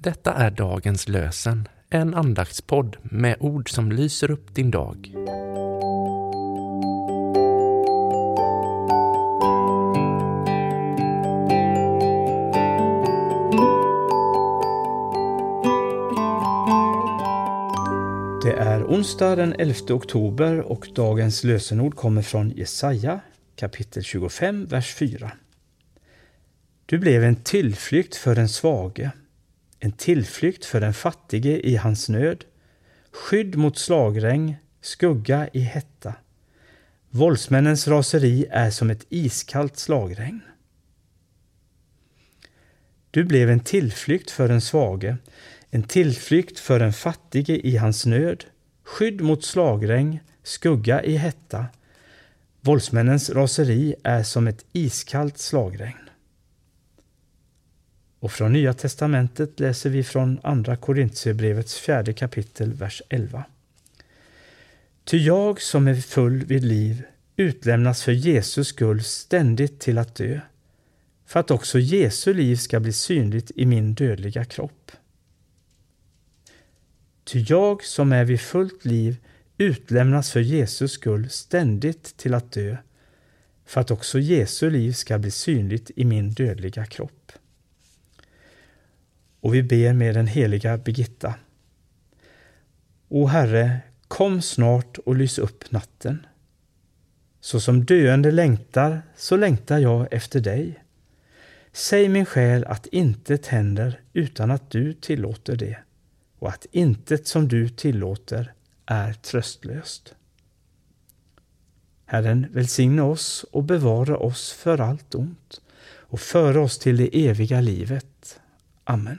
Detta är dagens lösen, en andaktspodd med ord som lyser upp din dag. Det är onsdag den 11 oktober och dagens lösenord kommer från Jesaja kapitel 25, vers 4. Du blev en tillflykt för den svage, en tillflykt för den fattige i hans nöd, skydd mot slagregn, skugga i hetta. Våldsmännens raseri är som ett iskallt slagregn. Du blev en tillflykt för den svage, en tillflykt för den fattige i hans nöd, skydd mot slagregn, skugga i hetta. Våldsmännens raseri är som ett iskallt slagregn. Och från Nya testamentet läser vi från Andra Korintierbrevets fjärde kapitel, vers 11. Ty jag som är full vid liv utlämnas för Jesus skull ständigt till att dö, för att också Jesu liv ska bli synligt i min dödliga kropp. Ty jag som är vid fullt liv utlämnas för Jesus skull ständigt till att dö, för att också Jesu liv ska bli synligt i min dödliga kropp. Och vi ber med den heliga Birgitta. O Herre, kom snart och lys upp natten. Så som döende längtar, så längtar jag efter dig. Säg min själ att intet händer utan att du tillåter det och att intet som du tillåter är tröstlöst. Herren välsigne oss och bevara oss för allt ont och föra oss till det eviga livet. Amen.